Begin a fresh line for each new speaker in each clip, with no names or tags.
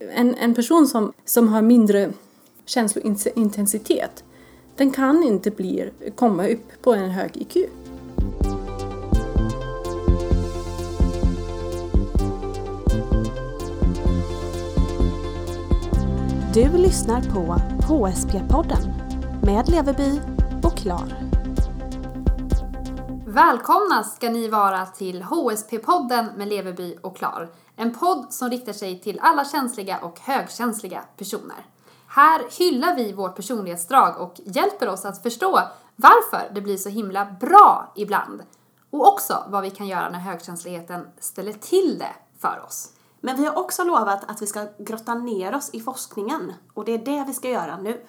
En, en person som, som har mindre känslointensitet, den kan inte bli, komma upp på en hög IQ.
Du lyssnar på HSP-podden med Leverby och Klar.
Välkomna ska ni vara till HSP-podden med Leverby och Klar. En podd som riktar sig till alla känsliga och högkänsliga personer. Här hyllar vi vårt personlighetsdrag och hjälper oss att förstå varför det blir så himla bra ibland. Och också vad vi kan göra när högkänsligheten ställer till det för oss.
Men vi har också lovat att vi ska grotta ner oss i forskningen och det är det vi ska göra nu.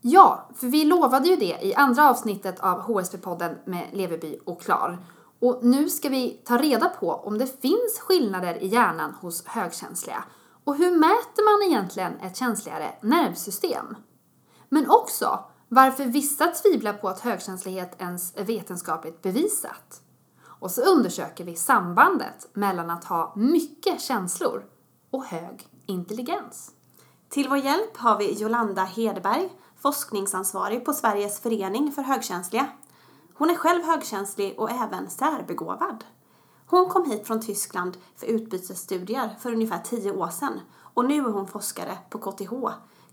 Ja, för vi lovade ju det i andra avsnittet av HSP-podden med Leverby och Klar. Och nu ska vi ta reda på om det finns skillnader i hjärnan hos högkänsliga. Och hur mäter man egentligen ett känsligare nervsystem? Men också varför vissa tvivlar på att högkänslighet ens är vetenskapligt bevisat. Och så undersöker vi sambandet mellan att ha mycket känslor och hög intelligens.
Till vår hjälp har vi Jolanda Hedberg, forskningsansvarig på Sveriges förening för högkänsliga. Hon är själv högkänslig och även särbegåvad. Hon kom hit från Tyskland för utbytesstudier för ungefär tio år sedan och nu är hon forskare på KTH,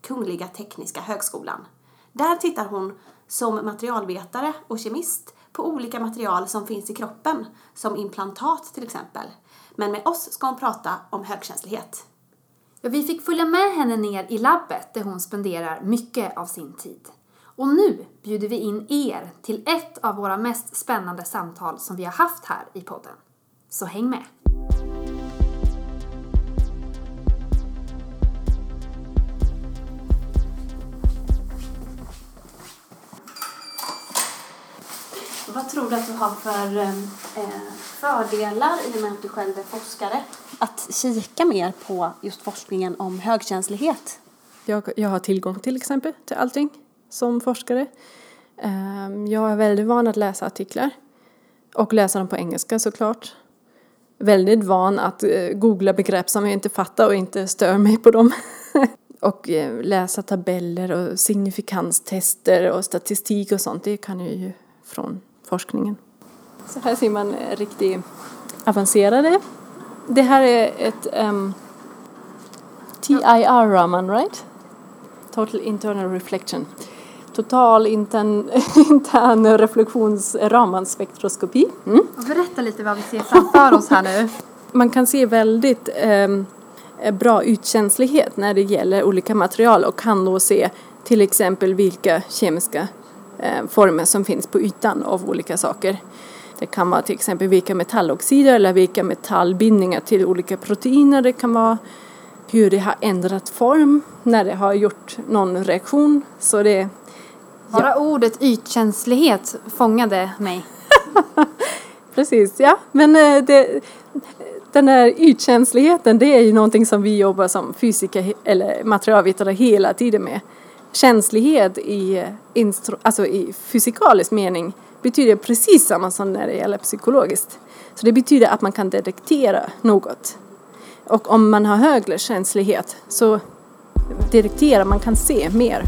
Kungliga Tekniska Högskolan. Där tittar hon som materialvetare och kemist på olika material som finns i kroppen, som implantat till exempel. Men med oss ska hon prata om högkänslighet.
Ja, vi fick följa med henne ner i labbet där hon spenderar mycket av sin tid. Och nu bjuder vi in er till ett av våra mest spännande samtal som vi har haft här i podden. Så häng med!
Vad tror du att du har för eh, fördelar i och med att du själv är forskare? Att kika mer på just forskningen om högkänslighet?
Jag, jag har tillgång till exempel till allting som forskare. Um, jag är väldigt van att läsa artiklar och läsa dem på engelska såklart. Väldigt van att uh, googla begrepp som jag inte fattar och inte stör mig på dem. och uh, läsa tabeller och signifikanstester och statistik och sånt, det kan jag ju från forskningen. Så här ser man riktigt avancerade. Det här är ett um, TIR Raman, right? Total Internal Reflection. Total intern, intern reflektions Raman spektroskopi.
Mm. Berätta lite vad vi ser framför oss här nu.
Man kan se väldigt um, bra utkänslighet när det gäller olika material och kan då se till exempel vilka kemiska eh, former som finns på ytan av olika saker. Det kan vara till exempel vilka metalloxider eller vilka metallbindningar till olika proteiner det kan vara. Hur det har ändrat form när det har gjort någon reaktion. Så det,
Bara ja. ordet ytkänslighet fångade mig.
Precis, ja. Men eh, det, den här ytkänsligheten det är ju någonting som vi jobbar som fysiker eller materialvetare hela tiden med. Känslighet i, alltså i fysikalisk mening betyder precis samma som när det gäller psykologiskt. Så det betyder att man kan detektera något. Och om man har högre känslighet så detekterar man kan se mer.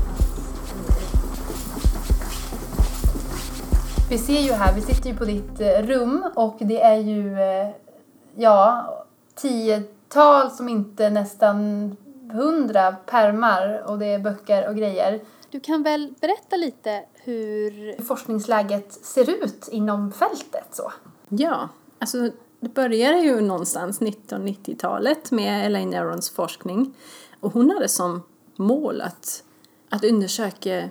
Vi ser ju här, vi sitter ju på ditt eh, rum och det är ju eh, ja, tiotal som inte nästan hundra permar och det är böcker och grejer. Du kan väl berätta lite hur forskningsläget ser ut inom fältet så?
Ja, alltså det började ju någonstans 1990-talet med Elaine Arons forskning och hon hade som mål att, att undersöka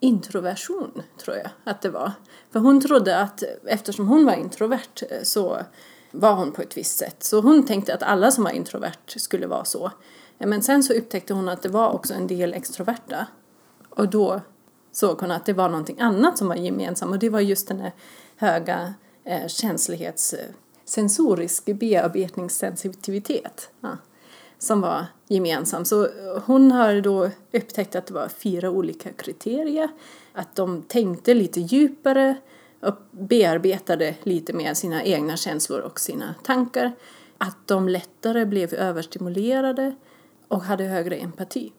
introversion, tror jag att det var. För hon trodde att eftersom hon var introvert eh, så var hon på ett visst sätt. Så hon tänkte att alla som var introvert skulle vara så. Men sen så upptäckte hon att det var också en del extroverta. Och då såg hon att det var någonting annat som var gemensamt och det var just den här höga eh, känslighets eh, sensorisk bearbetningssensitivitet ja, som var gemensam. Så eh, hon har då upptäckt att det var fyra olika kriterier. Att de tänkte lite djupare och bearbetade lite mer sina egna känslor och sina tankar. Att de lättare blev överstimulerade och hade högre empati.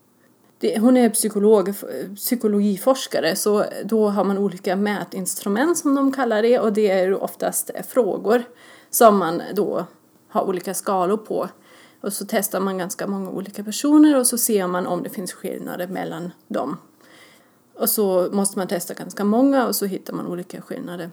Hon är psykolog, psykologiforskare så då har man olika mätinstrument som de kallar det och det är oftast frågor som man då har olika skalor på. Och så testar man ganska många olika personer och så ser man om det finns skillnader mellan dem. Och så måste man testa ganska många och så hittar man olika skillnader.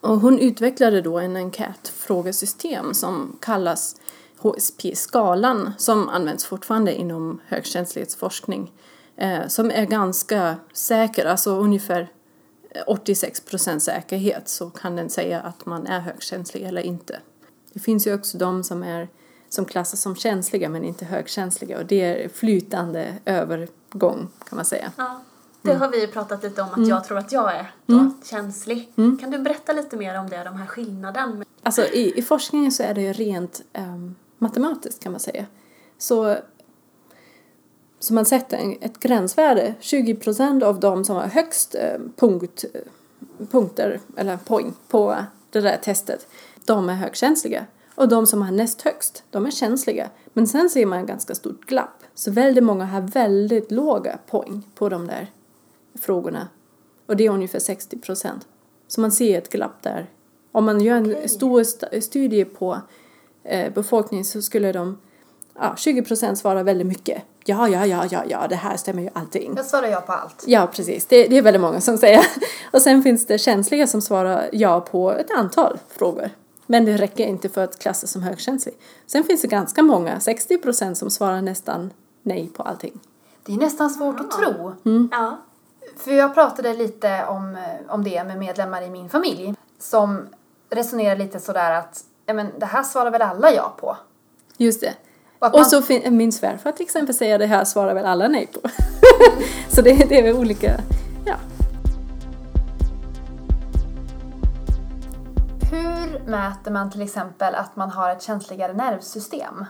Och hon utvecklade då en enkätfrågesystem som kallas HSP-skalan som används fortfarande inom högkänslighetsforskning. Eh, som är ganska säker, alltså ungefär 86 procent säkerhet så kan den säga att man är högkänslig eller inte. Det finns ju också de som, är, som klassas som känsliga men inte högkänsliga och det är flytande övergång kan man säga.
Ja. Det har vi ju pratat lite om att mm. jag tror att jag är då mm. känslig. Mm. Kan du berätta lite mer om det, de här skillnaden?
Alltså i, i forskningen så är det ju rent um, matematiskt kan man säga. Så, så man sätter ett gränsvärde, 20 procent av de som har högst eh, punkt, punkter eller poäng på det där testet, de är högkänsliga. Och de som har näst högst, de är känsliga. Men sen ser man en ganska stort glapp. Så väldigt många har väldigt låga poäng på de där frågorna. Och det är ungefär 60 procent. Så man ser ett glapp där. Om man gör en okay. stor studie på eh, befolkningen så skulle de, ja, 20 procent svara väldigt mycket. Ja, ja, ja, ja, ja, det här stämmer ju allting.
Jag svarar ja på allt.
Ja, precis. Det, det är väldigt många som säger. Och sen finns det känsliga som svarar ja på ett antal frågor. Men det räcker inte för att klassas som högkänslig. Sen finns det ganska många, 60 procent, som svarar nästan nej på allting.
Det är nästan svårt att tro.
Mm.
Ja. För jag pratade lite om, om det med medlemmar i min familj som resonerar lite sådär att ja, men det här svarar väl alla ja på.
Just det. Och, man... och så min svärfar till exempel säger det här svarar väl alla nej på. så det, det är väl olika, ja.
Mäter man till exempel att man har ett känsligare nervsystem?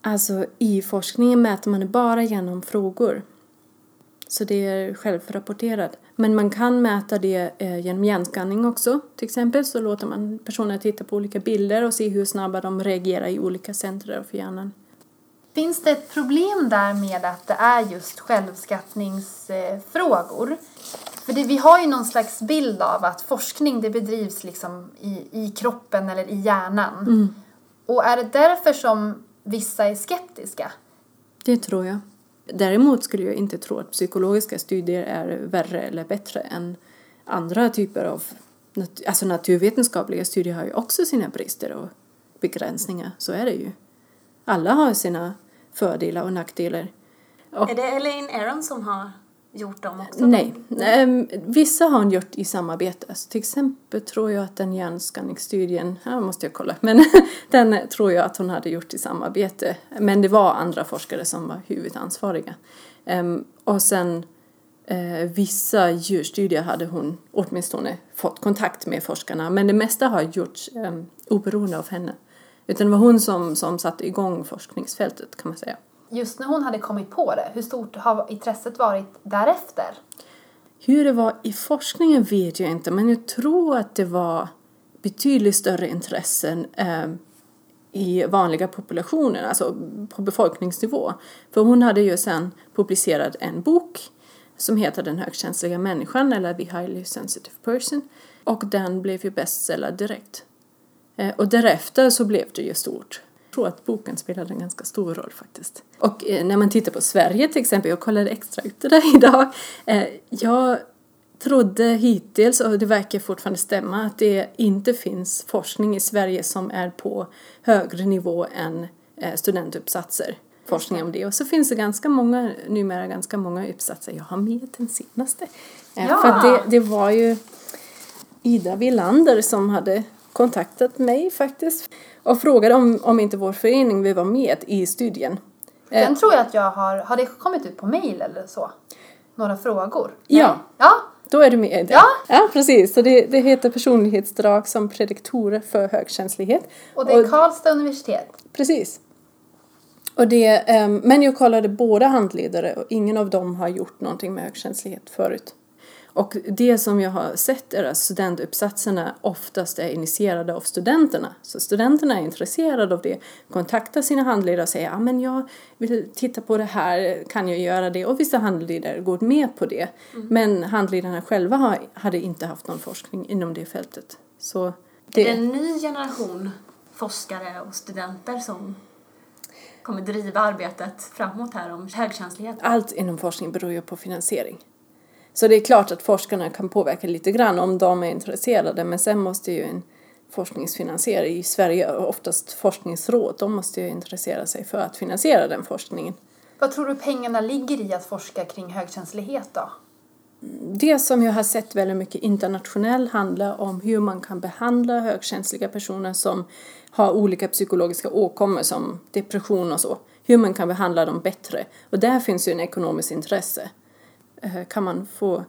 Alltså i forskningen mäter man det bara genom frågor. Så det är självrapporterat. Men man kan mäta det eh, genom hjärnskanning också. Till exempel så låter man personer titta på olika bilder och se hur snabba de reagerar i olika centrer av hjärnan.
Finns det ett problem där med att det är just självskattningsfrågor? För det, vi har ju någon slags bild av att forskning det bedrivs liksom i, i kroppen eller i hjärnan.
Mm.
Och är det därför som vissa är skeptiska?
Det tror jag. Däremot skulle jag inte tro att psykologiska studier är värre eller bättre än andra typer av alltså naturvetenskapliga studier har ju också sina brister och begränsningar, så är det ju. Alla har sina fördelar och nackdelar.
Och, är det Elaine Aron som har gjort dem också?
Nej, um, vissa har hon gjort i samarbete. Så till exempel tror jag att den hjärnskanningsstudien, här måste jag kolla, men den tror jag att hon hade gjort i samarbete. Men det var andra forskare som var huvudansvariga. Um, och sen uh, vissa djurstudier hade hon åtminstone fått kontakt med forskarna, men det mesta har gjorts um, oberoende av henne. Utan det var hon som, som satte igång forskningsfältet kan man säga
just när hon hade kommit på det, hur stort har intresset varit därefter?
Hur det var i forskningen vet jag inte, men jag tror att det var betydligt större intressen eh, i vanliga populationer, alltså på befolkningsnivå. För hon hade ju sen publicerat en bok som heter Den högkänsliga människan eller The Highly Sensitive Person och den blev ju bestseller direkt. Eh, och därefter så blev det ju stort tror att boken spelade en ganska stor roll faktiskt. Och eh, när man tittar på Sverige till exempel, jag kollade extra ut det där idag. Eh, jag trodde hittills, och det verkar fortfarande stämma, att det inte finns forskning i Sverige som är på högre nivå än eh, studentuppsatser. Forskning om det. Och så finns det ganska många, numera ganska många uppsatser. Jag har med den senaste. Ja. För det, det var ju Ida Villander som hade kontaktat mig faktiskt och frågade om, om inte vår förening vill vara med i studien.
Den eh, tror jag att jag har, har det kommit ut på mail eller så? Några frågor?
Ja.
Ja.
Då är du med.
Ja.
Ja, precis. Så det, det heter personlighetsdrag som prediktorer för högkänslighet.
Och det är Karlstad universitet?
Precis. Och det, um, men jag kollade båda handledare och ingen av dem har gjort någonting med högkänslighet förut. Och det som jag har sett är att studentuppsatserna oftast är initierade av studenterna. Så studenterna är intresserade av det, kontaktar sina handledare och säger ja men jag vill titta på det här, kan jag göra det? Och vissa handledare går med på det. Men handledarna själva har, hade inte haft någon forskning inom det fältet. Så
Det är
det,
en ny generation forskare och studenter som kommer driva arbetet framåt här om högkänslighet.
allt inom forskning beror ju på finansiering. Så det är klart att forskarna kan påverka lite grann om de är intresserade men sen måste ju en forskningsfinansiering i Sverige, oftast forskningsråd, de måste ju intressera sig för att finansiera den forskningen.
Vad tror du pengarna ligger i att forska kring högkänslighet då?
Det som jag har sett väldigt mycket internationellt handlar om hur man kan behandla högkänsliga personer som har olika psykologiska åkommor som depression och så. Hur man kan behandla dem bättre. Och där finns ju en ekonomiskt intresse. Eh, Kan man få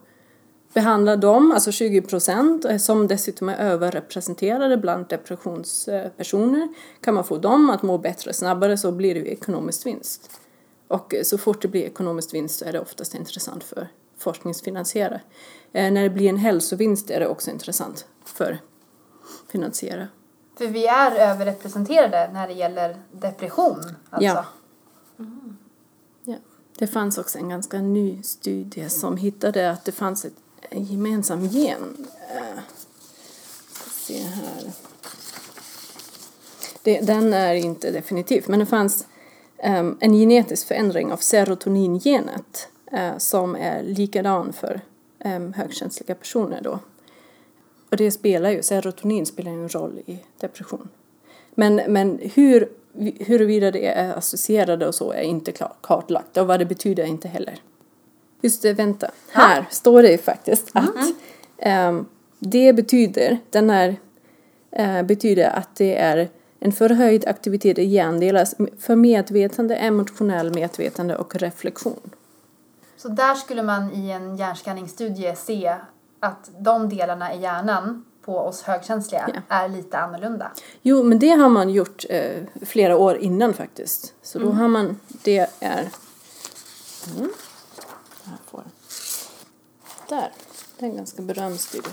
behandla dem, alltså 20 procent, eh, som dessutom är överrepresenterade bland depressionspersoner, kan man få dem att må bättre snabbare så blir det ju ekonomisk vinst. Och eh, så fort det blir ekonomisk vinst så är det oftast intressant för forskningsfinansiärer. När det blir en hälsovinst är det också intressant för finansiärer.
För vi är överrepresenterade när det gäller depression. Alltså.
Ja. Ja. Det fanns också en ganska ny studie som hittade att det fanns ett, en gemensam gen. Eh, se här. Det, den är inte definitiv, men det fanns ehm, en genetisk förändring av serotoningenet eh, som är likadan för ehm, högkänsliga personer då. Och det spelar ju, serotonin spelar ju en roll i depression. Men, men hur, huruvida det är associerade och så är inte kartlagt och vad det betyder inte heller. Just det, vänta. Här står det ju faktiskt att ehm, det betyder, den här, eh, betyder att det är en förhöjd aktivitet i hjärndelar för medvetande, emotionell medvetande och reflektion.
Så där skulle man i en hjärnskanningsstudie se att de delarna i hjärnan på oss högkänsliga
Ja.
är lite annorlunda.
Jo, men det har man gjort eh, flera år innan faktiskt. Så då har man, det är... Mm. Får Där, det är en ganska berömd studie.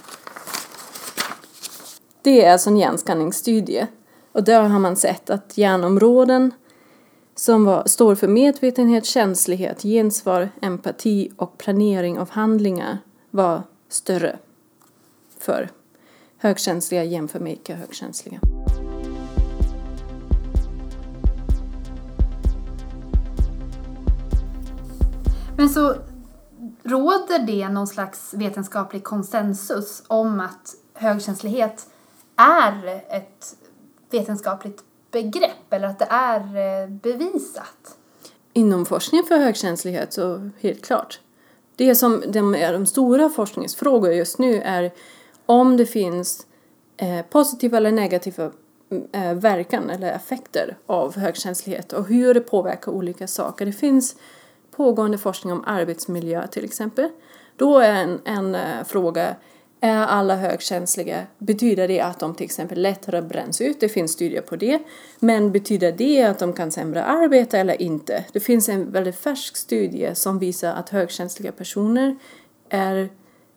Det är alltså en hjärnskanningsstudie. Och där har man sett att hjärnområden som var, står för medvetenhet, känslighet, gensvar, empati och planering av handlingar var större för högkänsliga jämfört med icke högkänsliga.
Men så råder det någon slags vetenskaplig konsensus om att högkänslighet är ett vetenskapligt begrepp eller att det är eh, bevisat?
Inom forskning för högkänslighet så helt klart. Det som de är de stora forskningsfrågor just nu är om det finns eh, positiva eller negativa mm, eh, verkan eller effekter av högkänslighet och hur det påverkar olika saker. Det finns pågående forskning om arbetsmiljö till exempel. Då är en, en eh, fråga är alla högkänsliga? Betyder det att de till exempel lättare bränns ut? Det finns studier på det. Men betyder det att de kan sämre arbeta eller inte? Det finns en väldigt färsk studie som visar att högkänsliga personer är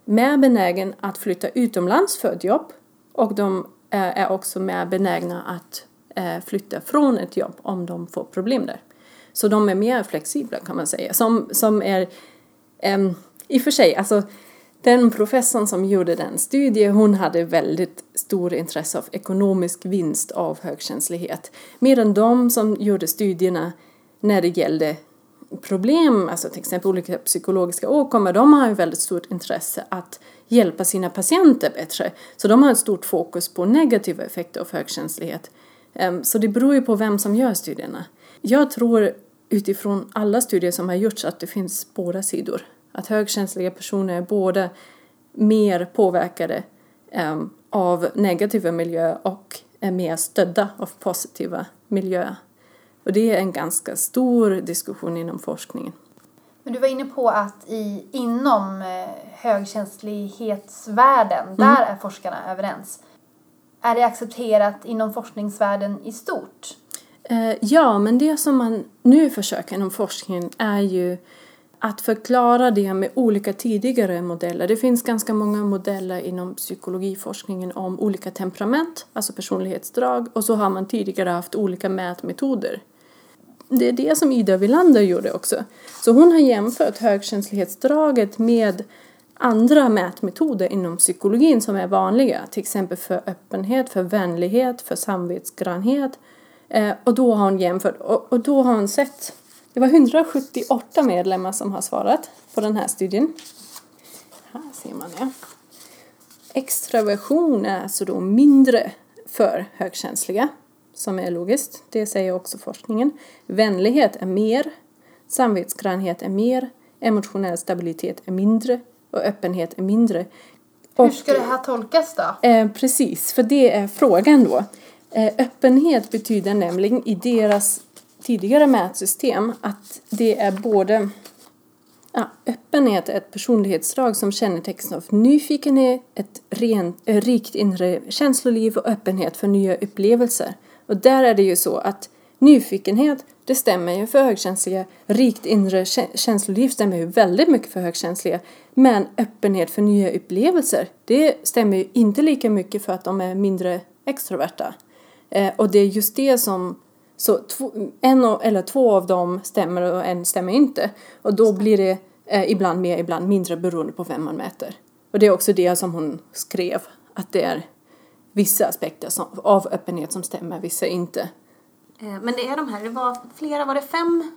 mer benägen att flytta utomlands för ett jobb och de eh, är också mer benägna att eh, flytta från ett jobb om de får problem där. Så de är mer flexibla kan man säga. Som, som är, um, i och för sig, alltså den professorn som gjorde den studien, hon hade väldigt stor intresse av ekonomisk vinst av högkänslighet. Medan de som gjorde studierna när det gällde problem, alltså till exempel olika psykologiska åkommor, de har ju väldigt stort intresse att hjälpa sina patienter bättre. Så de har ett stort fokus på negativa effekter av högkänslighet. Ehm, så det beror ju på vem som gör studierna. Jag tror utifrån alla studier som har gjorts att det finns båda sidor. Att högkänsliga personer är både mer påverkade ehm, av negativa miljöer och är mer stödda av positiva miljöer. Och det är en ganska stor diskussion inom forskningen.
Men du var inne på att i, inom eh, högkänslighetsvärlden, där är forskarna överens. Är det accepterat inom forskningsvärlden i stort?
Eh, ja, men det som man nu försöker inom forskningen är ju att förklara det med olika tidigare modeller. Det finns ganska många modeller inom psykologiforskningen om olika temperament, alltså personlighetsdrag, och så har man tidigare haft olika mätmetoder. Det är det som Ida Wilander gjorde också. Så hon har jämfört högkänslighetsdraget med andra mätmetoder inom psykologin som är vanliga, till exempel för öppenhet, för vänlighet, för samvetsgrannhet. Eh, och då har hon jämfört, och, och då har hon sett det var 178 medlemmar som har svarat på den här studien. Här ser man det. Extraversion är alltså då mindre för högkänsliga, som är logiskt. Det säger också forskningen. Vänlighet är mer, samvetsgrannhet är mer, emotionell stabilitet är mindre och öppenhet är mindre.
Hur ska det här tolkas då?
Eh, precis, för det är frågan då. Eh, öppenhet betyder nämligen i deras tidigare mätsystem att det är både ja, öppenhet är ett personlighetsdrag som kännetecknas av nyfikenhet, ett rent, äh, rikt inre känsloliv och öppenhet för nya upplevelser. Och där är det ju så att nyfikenhet, det stämmer ju för högkänsliga. Rikt inre känsloliv stämmer ju väldigt mycket för högkänsliga. Men öppenhet för nya upplevelser, det stämmer ju inte lika mycket för att de är mindre extroverta. Eh, och det är just det som så två, en eller två av dem stämmer och en stämmer inte. Och då blir det eh, ibland mer, ibland mindre beroende på vem man mäter. Och det är också det som hon skrev, att det är vissa aspekter som, av öppenhet som stämmer, vissa inte.
Eh, men det är de här, det var flera, var det fem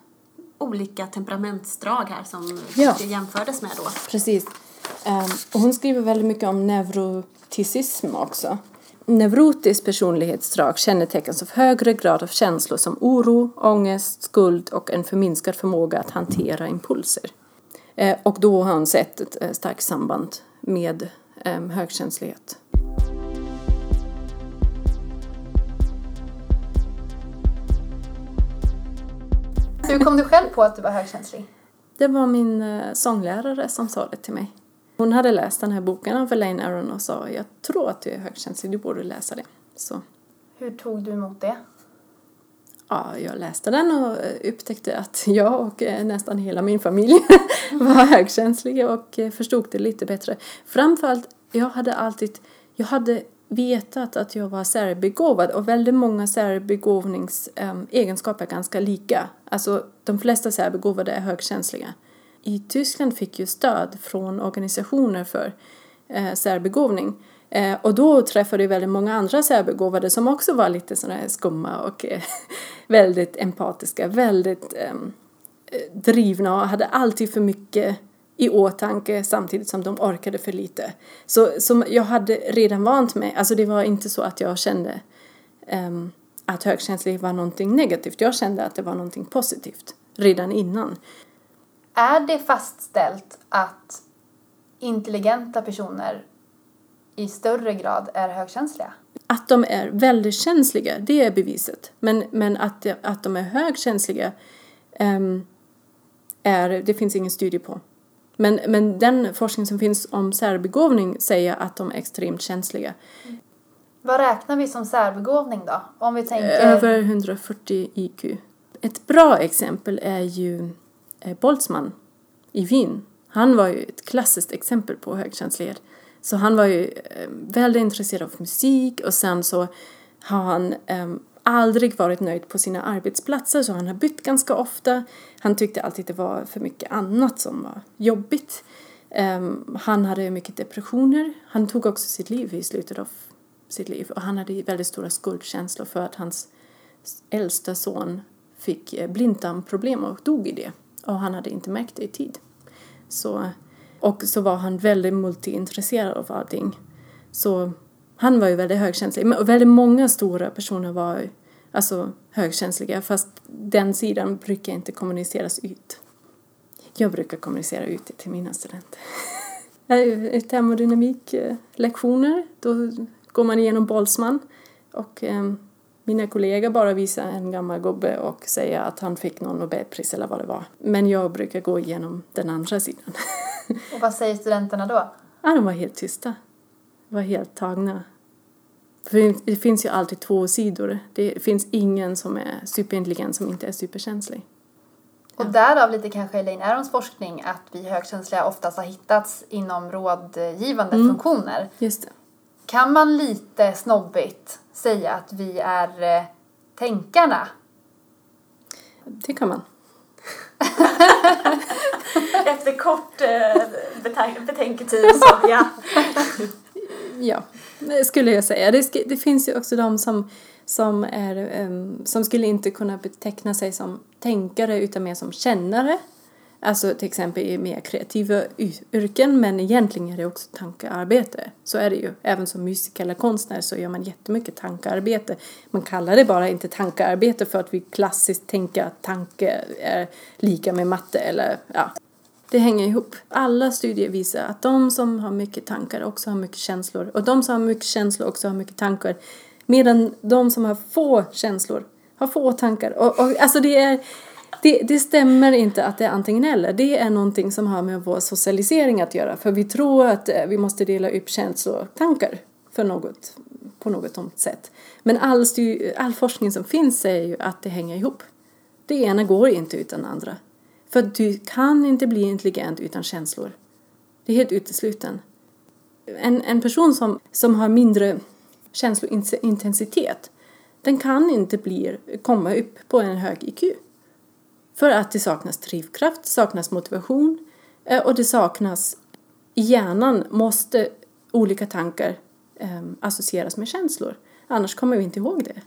olika temperamentsdrag här som ja. det jämfördes med då?
Precis. Och hon skriver väldigt mycket om neuroticism också neurotisk personlighetsdrag kännetecknas av högre grad av känslor som oro, ångest, skuld och en förminskad förmåga att hantera impulser. Eh, och då har han sett ett eh, starkt samband med eh, högkänslighet.
Hur kom du själv på att du var högkänslig?
Det var min sånglärare som sa det till mig. Hon hade läst den här boken av Elaine Aron och sa jag tror att du är högkänslig, du borde läsa det. Så.
Hur tog du emot det?
Ja, jag läste den och upptäckte att jag och eh, nästan hela min familj var högkänsliga och eh, förstod det lite bättre. Framförallt, jag hade alltid, jag hade vetat att jag var särbegåvad och väldigt många särbegåvningsegenskaper ehm, är ganska lika. Alltså de flesta särbegåvade är högkänsliga i Tyskland fick jag stöd från organisationer för eh, särbegåvning. Eh, och då träffade jag väldigt många andra särbegåvade som också var lite sådana här skumma och eh, väldigt empatiska, väldigt ehm, eh, drivna och hade alltid för mycket i åtanke samtidigt som de orkade för lite. Så som jag hade redan vant mig, alltså det var inte så att jag kände um, att högkänslighet var någonting negativt. Jag kände att det var någonting positivt redan innan.
Är det fastställt att intelligenta personer i större grad är högkänsliga?
Att de är väldigt känsliga, det är beviset. Men, men att, att de är högkänsliga um, är, det finns ingen studie på. Men, men den forskning som finns om särbegåvning säger att de är extremt känsliga.
Vad räknar vi som särbegåvning då? Om vi tänker...
Över 140 IQ. Ett bra exempel är ju Eh, Boltzmann i Wien. Han var ju ett klassiskt exempel på högkänslighet. Så han var ju eh, väldigt intresserad av musik och sen så har han um, aldrig varit nöjd på sina arbetsplatser så han har bytt ganska ofta. Han tyckte alltid det var för mycket annat som var jobbigt. Um, han hade mycket depressioner. Han tog också sitt liv i slutet av sitt liv och han hade väldigt stora skuldkänslor för att hans äldsta son fick eh, blindtarmproblem och dog i det och han hade inte märkt det i tid. Så, och så var han väldigt multiintresserad av allting. Så han var ju väldigt högkänslig. Och väldigt många stora personer var alltså högkänsliga fast den sidan brukar inte kommuniceras ut. Jag brukar kommunicera ut det till mina studenter. Termodynamiklektioner, då går man igenom Boltzmann och um, mina kollegor bara visar en gammal gubbe och säger att han fick någon Nobelpris eller vad det var. Men jag brukar gå igenom den andra sidan.
Och vad säger studenterna då?
Ja, de var helt tysta. De var helt tagna. För det finns ju alltid två sidor. Det finns ingen som är superintelligent som inte är superkänslig.
Och därav lite kanske Elaine Arons forskning att vi högkänsliga oftast har hittats inom rådgivande funktioner.
Just det.
Kan man lite snobbigt säga att vi är eh, tänkarna?
Det kan man.
Efter kort eh, betänk- betänketid så ja.
Ja, det skulle jag säga. Det, det finns ju också de som, som, är, um, som skulle inte kunna beteckna sig som tänkare utan mer som kännare. Alltså till exempel i mer kreativa yrken men egentligen är det också tankearbete. Så är det ju. Även som musiker eller konstnär så gör man jättemycket tankearbete. Man kallar det bara inte tankearbete för att vi klassiskt tänker att tanke är lika med matte eller ja. Det hänger ihop. Alla studier visar att de som har mycket tankar också har mycket känslor. Och de som har mycket känslor också har mycket tankar. Medan de som har få känslor har få tankar. Och, och, alltså det, är, det, det stämmer inte att det är antingen eller. Det är någonting som har med vår socialisering att göra. För vi tror att eh, vi måste dela upp känslor och tankar för något, på något sätt. Men all, all forskning som finns säger ju att det hänger ihop. Det ena går inte utan det andra. För du kan inte bli intelligent utan känslor. Det är helt utesluten. En, en person som, som har mindre känslointensitet, den kan inte bli, komma upp på en hög IQ. För att det saknas drivkraft, saknas motivation eh, och det saknas i hjärnan måste olika tankar eh, associeras med känslor. Annars kommer vi inte ihåg det.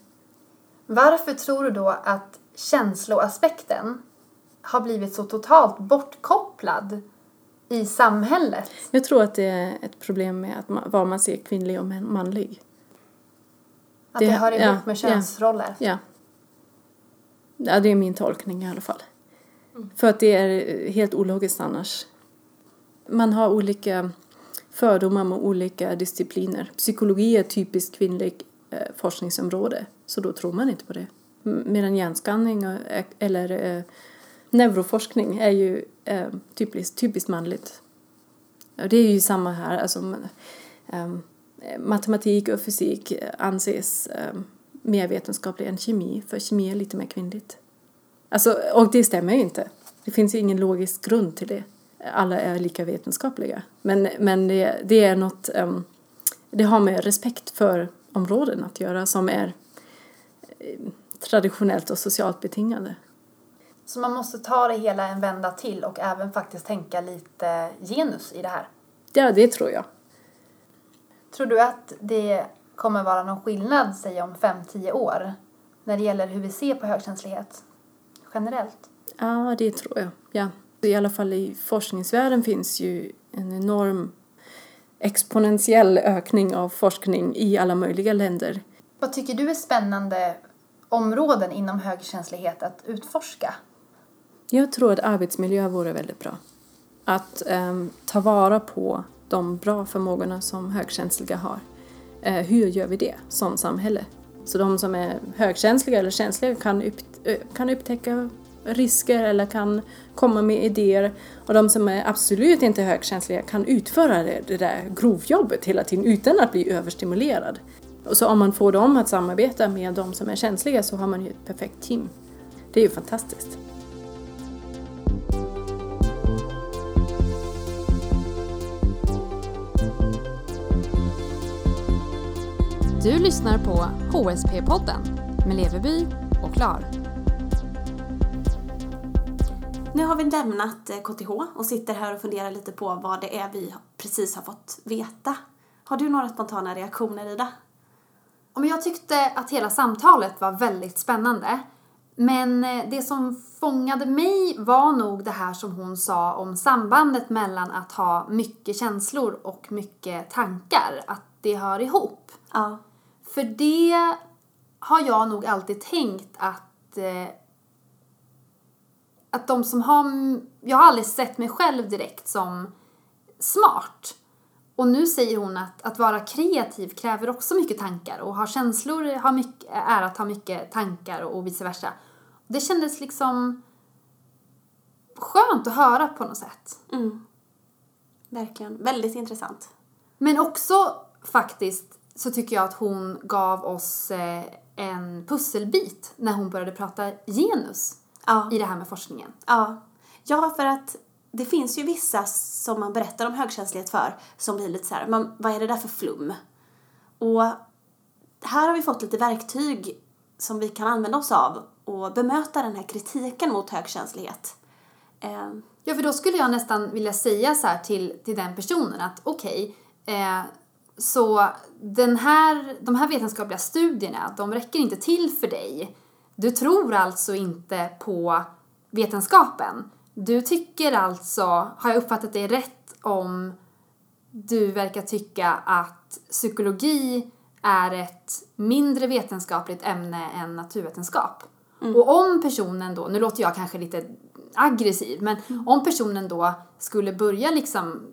Varför tror du då att känsloaspekten har blivit så totalt bortkopplad i samhället?
Jag tror att det är ett problem med att man, vad man ser kvinnlig och man- manlig.
Att det,
Det-
hör ihop
ja,
med könsroller?
Ja. Ja, det är min tolkning i alla fall. För att det är helt ologiskt annars. Man har olika fördomar med olika discipliner. Psykologi är ett typiskt kvinnligt eh, forskningsområde, så då tror man inte på det. Medan hjärnskanning eh, eller eh, neuroforskning är ju eh, typiskt, typiskt manligt. Och det är ju samma här. Alltså, eh, matematik och fysik anses eh, mer vetenskaplig än kemi, för kemi är lite mer kvinnligt. Alltså, och det stämmer ju inte. Det finns ju ingen logisk grund till det. Alla är lika vetenskapliga. Men, men det, det är något, um, det har med respekt för områden att göra som är eh, traditionellt och socialt betingade.
Så man måste ta det hela en vända till och även faktiskt tänka lite genus i det här.
Ja, det tror jag.
Tror du att det kommer vara någon skillnad, säg om 5-10 år, när det gäller hur vi ser på högkänslighet generellt?
Ja, det tror jag. Ja. I alla fall i forskningsvärlden finns ju en enorm exponentiell ökning av forskning i alla möjliga länder.
Vad tycker du är spännande områden inom högkänslighet att utforska?
Jag tror att arbetsmiljö vore väldigt bra. Att ehm, ta vara på de bra förmågorna som högkänsliga har. Eh, hur gör vi det som samhälle? Så de som är högkänsliga eller känsliga kan, upp, eh, kan upptäcka risker eller kan komma med idéer. Och de som är absolut inte högkänsliga kan utföra det, det där grovjobbet hela tiden utan att bli överstimulerad. Och så om man får dem att samarbeta med de som är känsliga så har man ju ett perfekt team. Det är ju fantastiskt.
Du lyssnar på HSP-podden med Leveby och Klar.
Nu har vi lämnat eh, KTH och sitter här och funderar lite på vad det är vi precis har fått veta. Har du några spontana reaktioner, Ida?
Jag tyckte att hela samtalet var väldigt spännande. Men eh, det som fångade mig var nog det här som hon sa om sambandet mellan att ha mycket känslor och mycket tankar. Att det hör ihop.
Ja.
För det har jag nog alltid tänkt att eh, att de som har... Jag har aldrig sett mig själv direkt som smart. Och nu säger hon att att vara kreativ kräver också mycket tankar och ha känslor har mycket, är att ha mycket tankar och vice versa. Det kändes liksom skönt att höra på något sätt.
Mm. Verkligen. Väldigt intressant.
Men också faktiskt så tycker jag att hon gav oss eh, en pusselbit när hon började prata genus.
Ja.
i det här med forskningen.
Ja. ja, för att det finns ju vissa som man berättar om högkänslighet för som blir lite så här, men vad är det där för flum? Och här har vi fått lite verktyg som vi kan använda oss av och bemöta den här kritiken mot högkänslighet. Eh,
Ja, för då skulle jag nästan vilja säga så till, till den personen att okej, eh, så den här, de här vetenskapliga studierna, de räcker inte till för dig. Du tror alltså inte på vetenskapen. Du tycker alltså, har jag uppfattat dig rätt om du verkar tycka att psykologi är ett mindre vetenskapligt ämne än naturvetenskap. Och om personen då, nu låter jag kanske lite aggressiv, men om personen då skulle börja liksom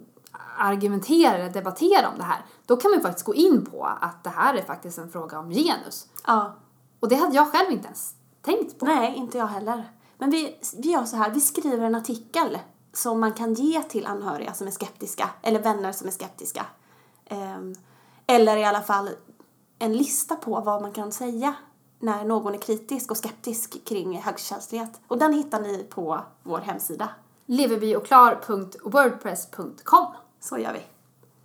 argumentera eller debattera om det här, då kan man ju faktiskt gå in på att det här är faktiskt en fråga om genus.
ja,
Och det hade jag själv inte ens tänkt på.
nej, inte jag heller. Men vi, vi gör så här, vi skriver en artikel som man kan ge till anhöriga som är skeptiska, eller vänner som är skeptiska. Ehm, eller i alla fall en lista på vad man kan säga när någon är kritisk och skeptisk kring högkänslighet. Och den hittar ni på vår hemsida.
leverbyochklar.wordpress.com
Så gör vi.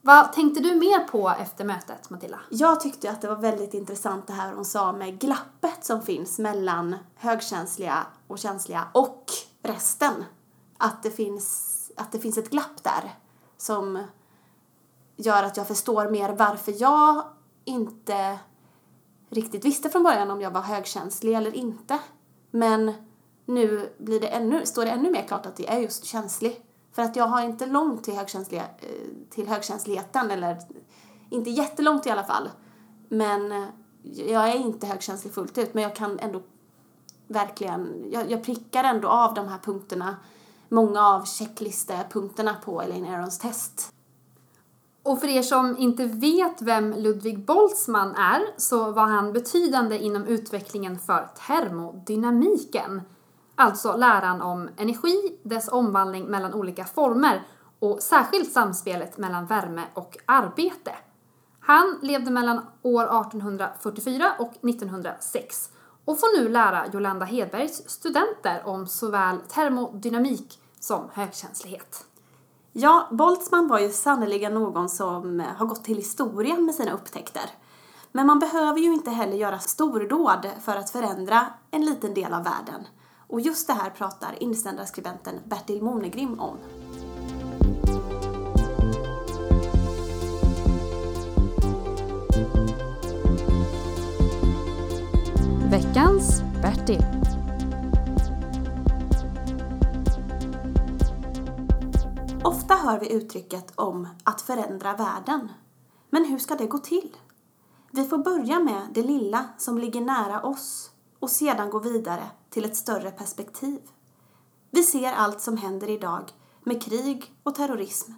Vad tänkte du mer på efter mötet, Matilda?
Jag tyckte att det var väldigt intressant det här hon sa med glappet som finns mellan högkänsliga och känsliga och resten. Att det finns, att det finns ett glapp där som gör att jag förstår mer varför jag inte riktigt visste från början om jag var högkänslig eller inte. Men nu blir det ännu, står det ännu mer klart att det är just känslig. För att jag har inte långt till, högkänsliga, eh, till högkänsligheten, eller inte jättelångt i alla fall. Men eh, jag är inte högkänslig fullt ut, men jag kan ändå verkligen, jag, jag prickar ändå av de här punkterna, många av checklistepunkterna på Elaine Arons test.
Och för er som inte vet vem Ludwig Boltzmann är så var han betydande inom utvecklingen för termodynamiken. Alltså läran om energi, dess omvandling mellan olika former och särskilt samspelet mellan värme och arbete. Han levde mellan år 1844 och 1906 och får nu lära Jolanda Hedbergs studenter om såväl termodynamik som högkänslighet.
Ja, Boltzmann var ju sannerligen någon som eh, har gått till historien med sina upptäckter. Men man behöver ju inte heller göra stordåd för att förändra en liten del av världen. Och just det här pratar insändarskribenten Bertil Monegrim om.
Veckans Bertil.
Ofta hör vi uttrycket om att förändra världen. Men hur ska det gå till? Vi får börja med det lilla som ligger nära oss och sedan gå vidare till ett större perspektiv. Vi ser allt som händer idag med krig och terrorism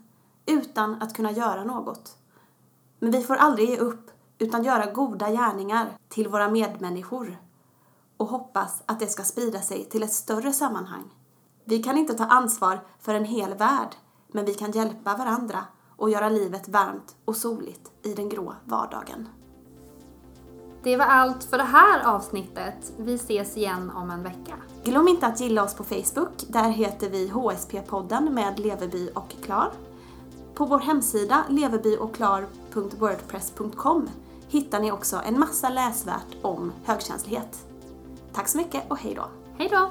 utan att kunna göra något. Men vi får aldrig ge upp utan göra goda gärningar till våra medmänniskor och hoppas att det ska sprida sig till ett större sammanhang. Vi kan inte ta ansvar för en hel värld, men vi kan hjälpa varandra och göra livet varmt och soligt i den grå vardagen.
Det var allt för det här avsnittet. Vi ses igen om en vecka.
Glöm inte att gilla oss på Facebook. Där heter vi HSP-podden med Leverby och Klar. På vår hemsida leverbyochklar.wordpress.com hittar ni också en massa läsvärt om högkänslighet. Tack så mycket och hej då!
Hej då!